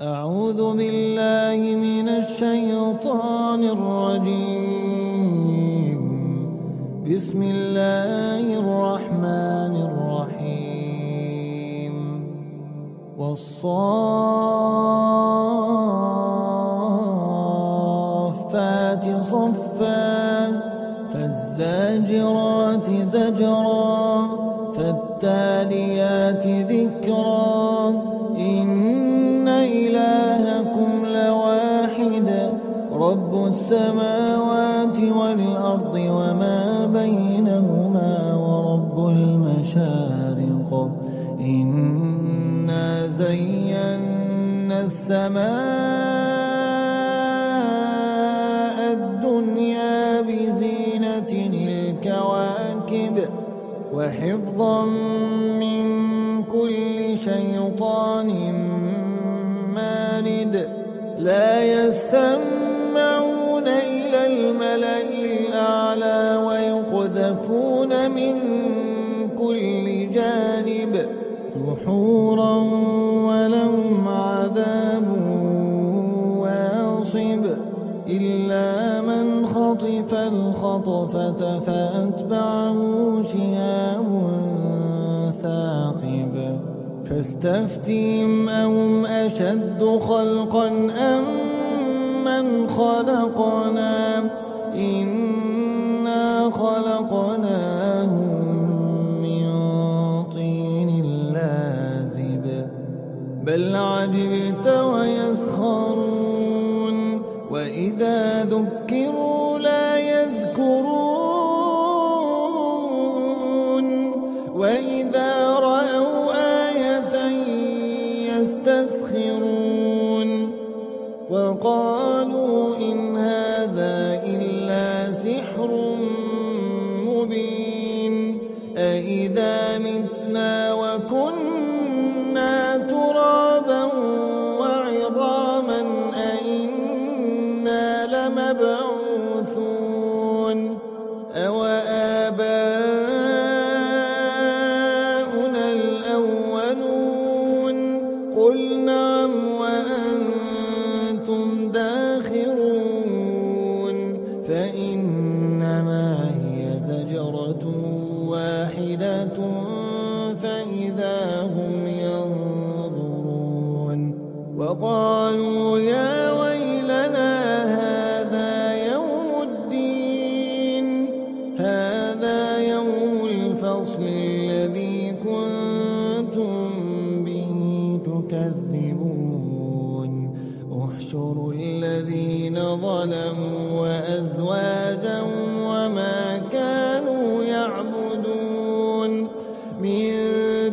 أعوذ بالله من الشيطان الرجيم. بسم الله الرحمن الرحيم. والصافات صفا فالزاجرات زجرا فالتاليات ذكرا السماوات والأرض وما بينهما ورب المشارق. إنا زينا السماء الدنيا بزينة الكواكب وحفظا من كل شيطان مارد لا يسمعون فاستفتهم أهم أشد خلقا أم من خلقنا؟ إنا خلقناهم من طين لازب. بل عجبت لمبعوثون وأزواجهم وما كانوا يعبدون من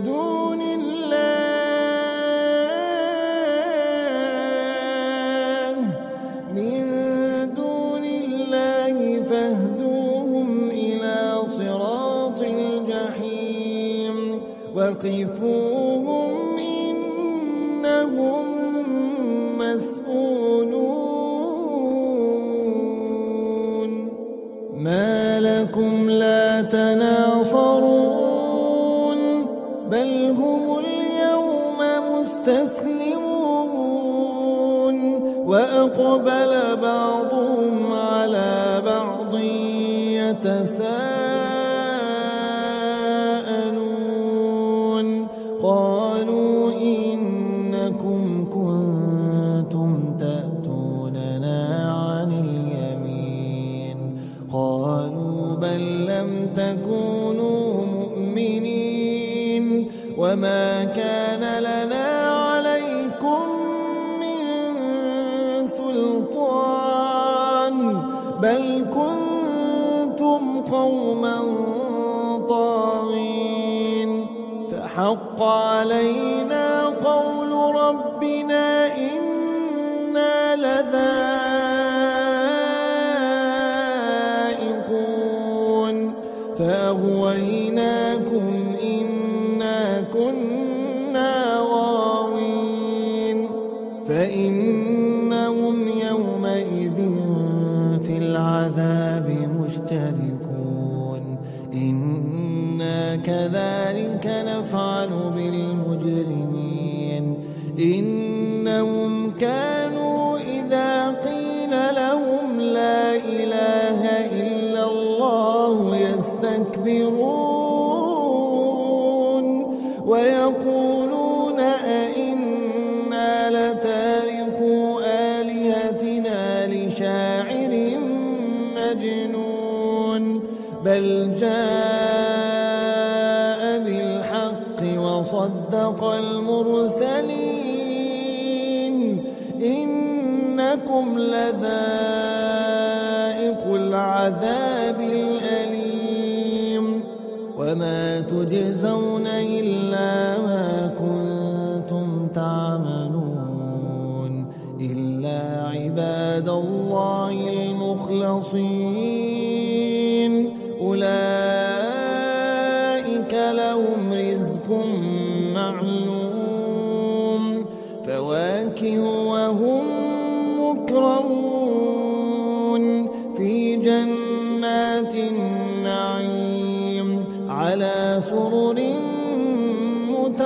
دون الله من دون الله فاهدوهم إلى صراط الجحيم وقفوهم وأقبل بعضهم على بعض يتساءلون. قالوا إنكم كنتم تأتوننا عن اليمين. قالوا بل لم تكونوا مؤمنين. وما كان فحق علينا قول ربنا إنا لذائقون. فأغويناكم إنا كنا غاوين. فإنهم وصدق المرسلين إنكم لذائق العذاب الأليم وما تجزون إلا ما كنتم تعملون إلا عباد الله المخلصين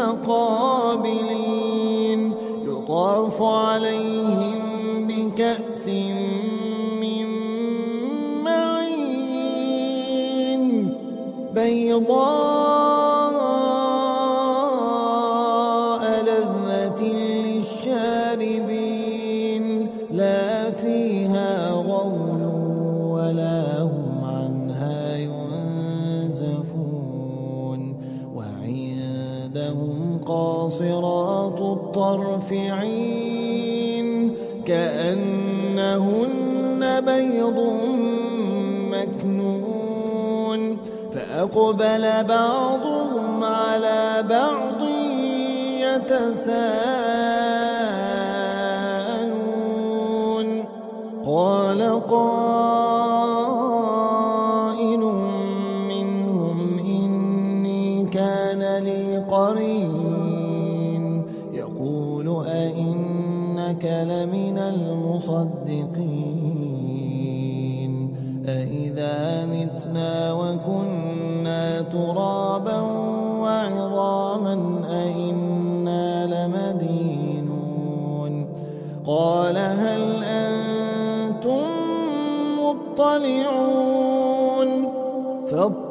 متقابلين يطاف عليهم بكأس من معين. بيضاء فأقبل بعضهم على بعض يتساءلون.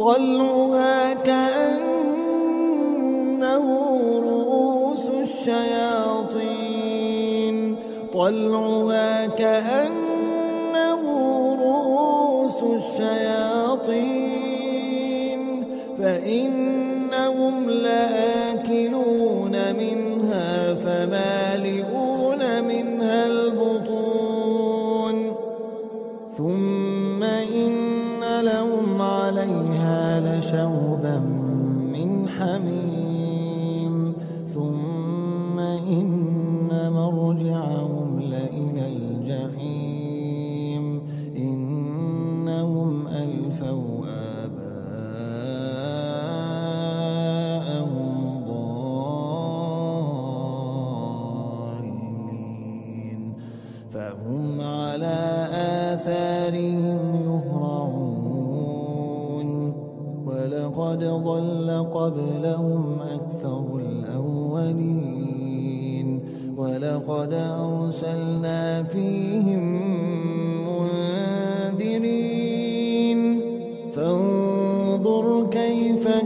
طلعها كأنه رؤوس الشياطين. طلعها كأنه رؤوس الشياطين. فإنهم من حميم.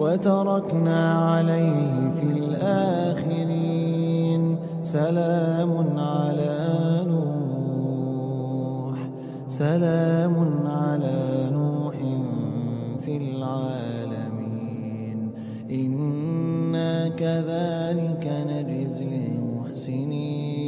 وتركنا عليه في الآخرين. سلام على نوح. سلام على نوح في العالمين. إنا كذلك نجزي المحسنين.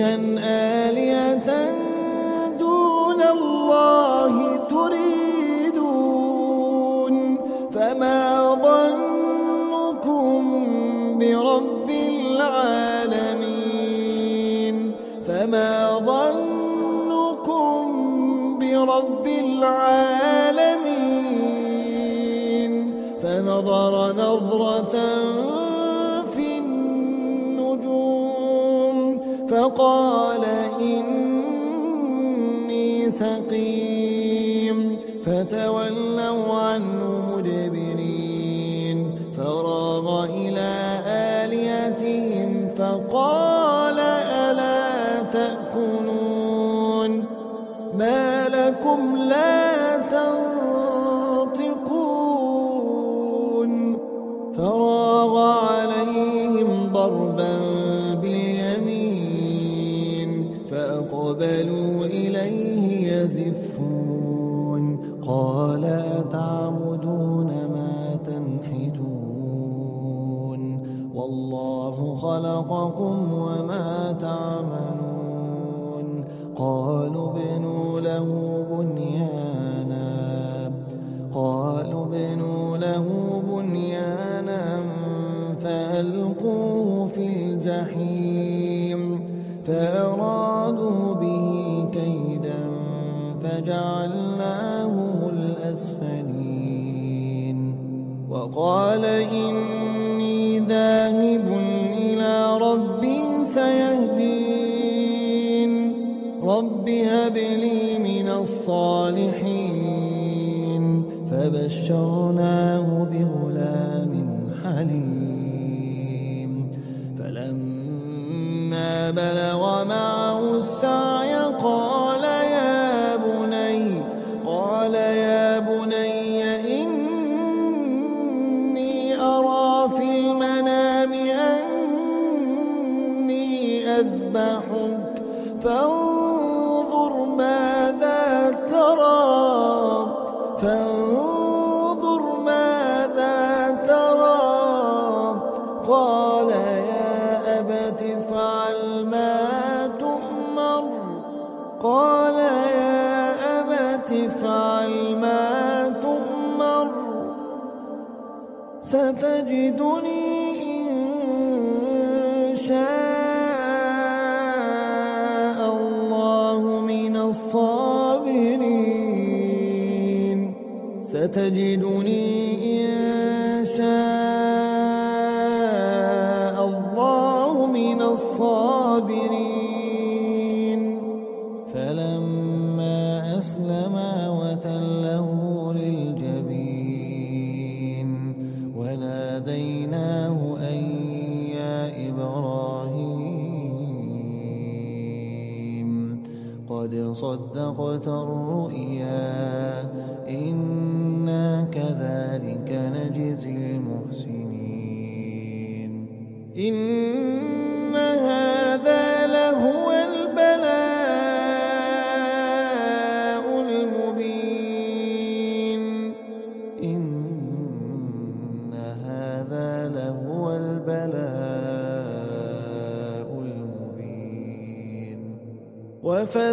أئفكا فقال إني سقيم. فتولوا عنه مدبرين. فراغ إلى آليتهم فقال ألا تأكلون؟ ما لكم لا الجحيم فأرادوا به كيدا فجعلناهم الأسفلين. وقال إني أني أذبحك فانظر ستجدني إن شاء الله من الصابرين. فلما أسلما وتله للجبين وناديناه أن يا إبراهيم قد صدقت الرؤيا.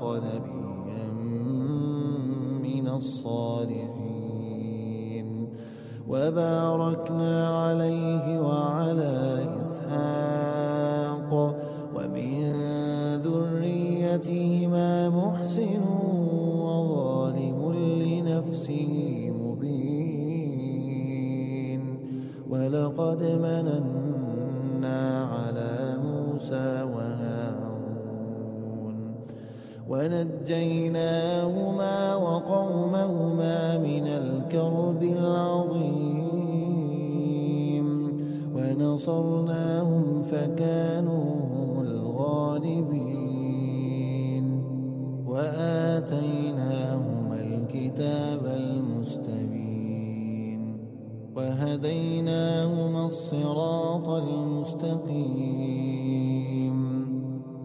بإسحاق نبيا من الصالحين. وباركنا عليه وعلى إسحاق. ومن ذريتهما محسن وظالم لنفسه مبين. ولقد مننا على موسى وهارون ونجيناهما وقومهما من الكرب العظيم ونصرناهم فكانوا هم الغالبين وآتيناهما الكتاب المستبين وهديناهما الصراط المستقيم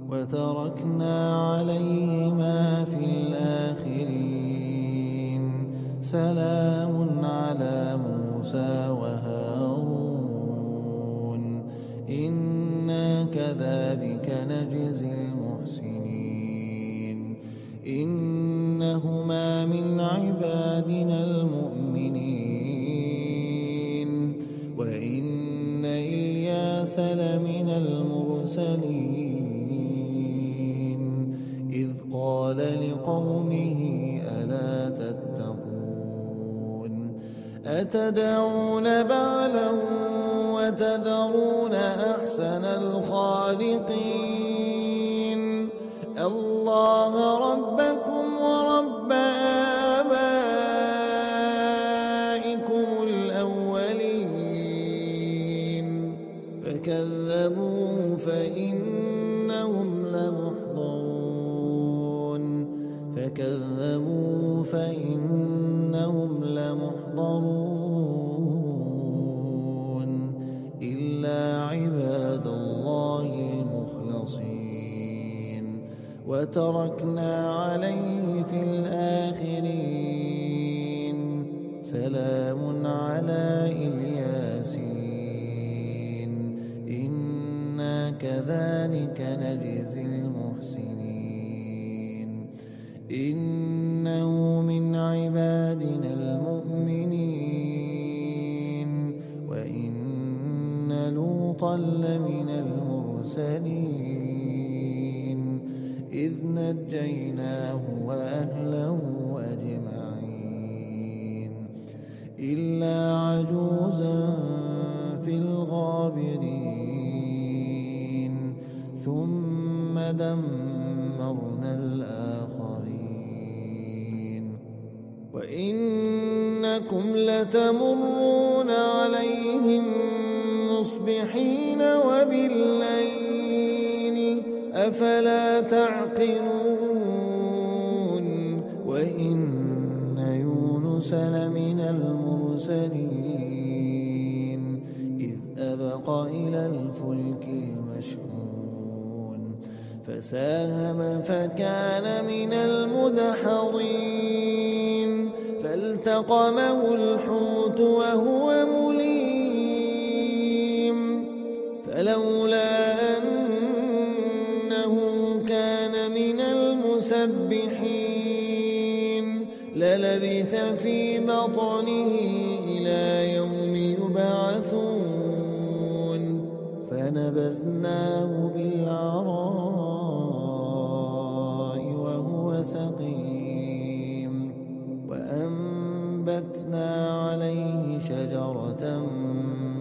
وتركنا عليهما في الآخرين. سلام على موسى وهارون. وتركنا عليه في الآخرين. سلام على إلياسين. إنا كذلك نجزي المحسنين. إنه من عبادنا المؤمنين. وإن لوطا لمن المرسلين. إذ نجيناه وأهله أجمعين إلا عجوزا في الغابرين ثم دمرنا الآخرين وإنكم لتمرون المرسلين إذ أبق إلى الفلك المشحون. فساهم فكان من المدحضين. فالتقمه الحوت وهو مليم. فلولا وأنبتنا عليه شجرة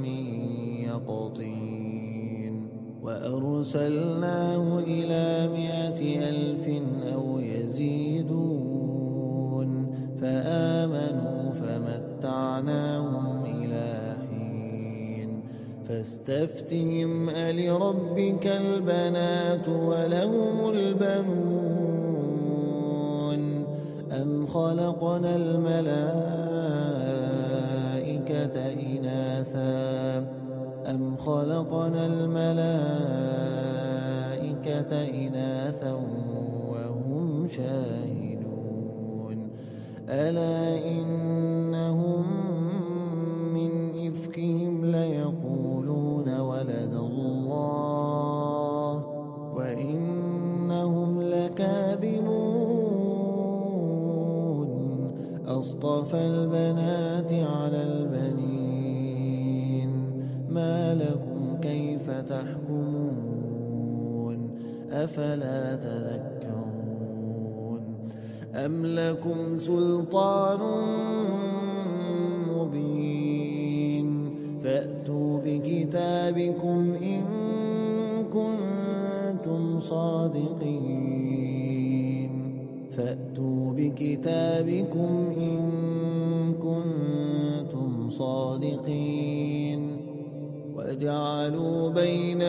من يقطين وأرسلناه إلى مائة ألف أو يزيدون فآمنوا فمتعناهم إلى حين فاستفتهم ألربك البنات ولهم البنون أم خلقنا الملائكة إناثا أم خلقنا الملائكة إناثا وهم شاهدون؟ ألا إنهم من إفكهم ليقولون ولد الله وإنهم لكاذبون. أصطفى أفلا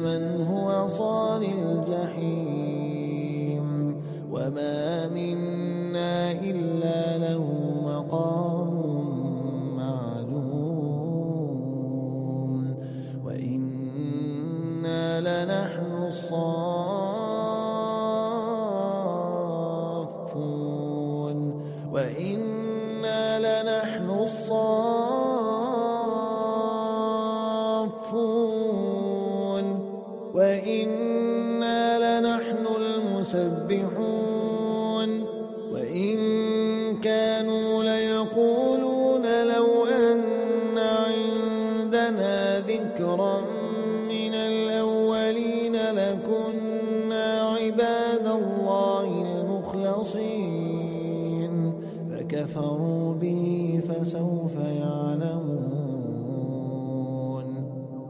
من هو صال الجحيم وما منا إلا له مقام معلوم. وإنا لنحن الصافون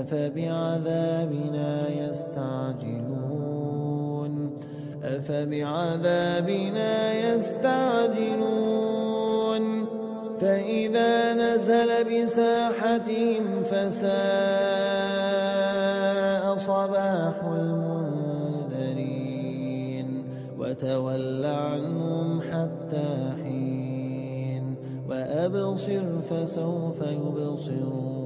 أفبعذابنا يستعجلون أفبعذابنا يستعجلون فإذا نزل بساحتهم فساء صباح المنذرين وتول عنهم حتى حين وأبصر فسوف يبصرون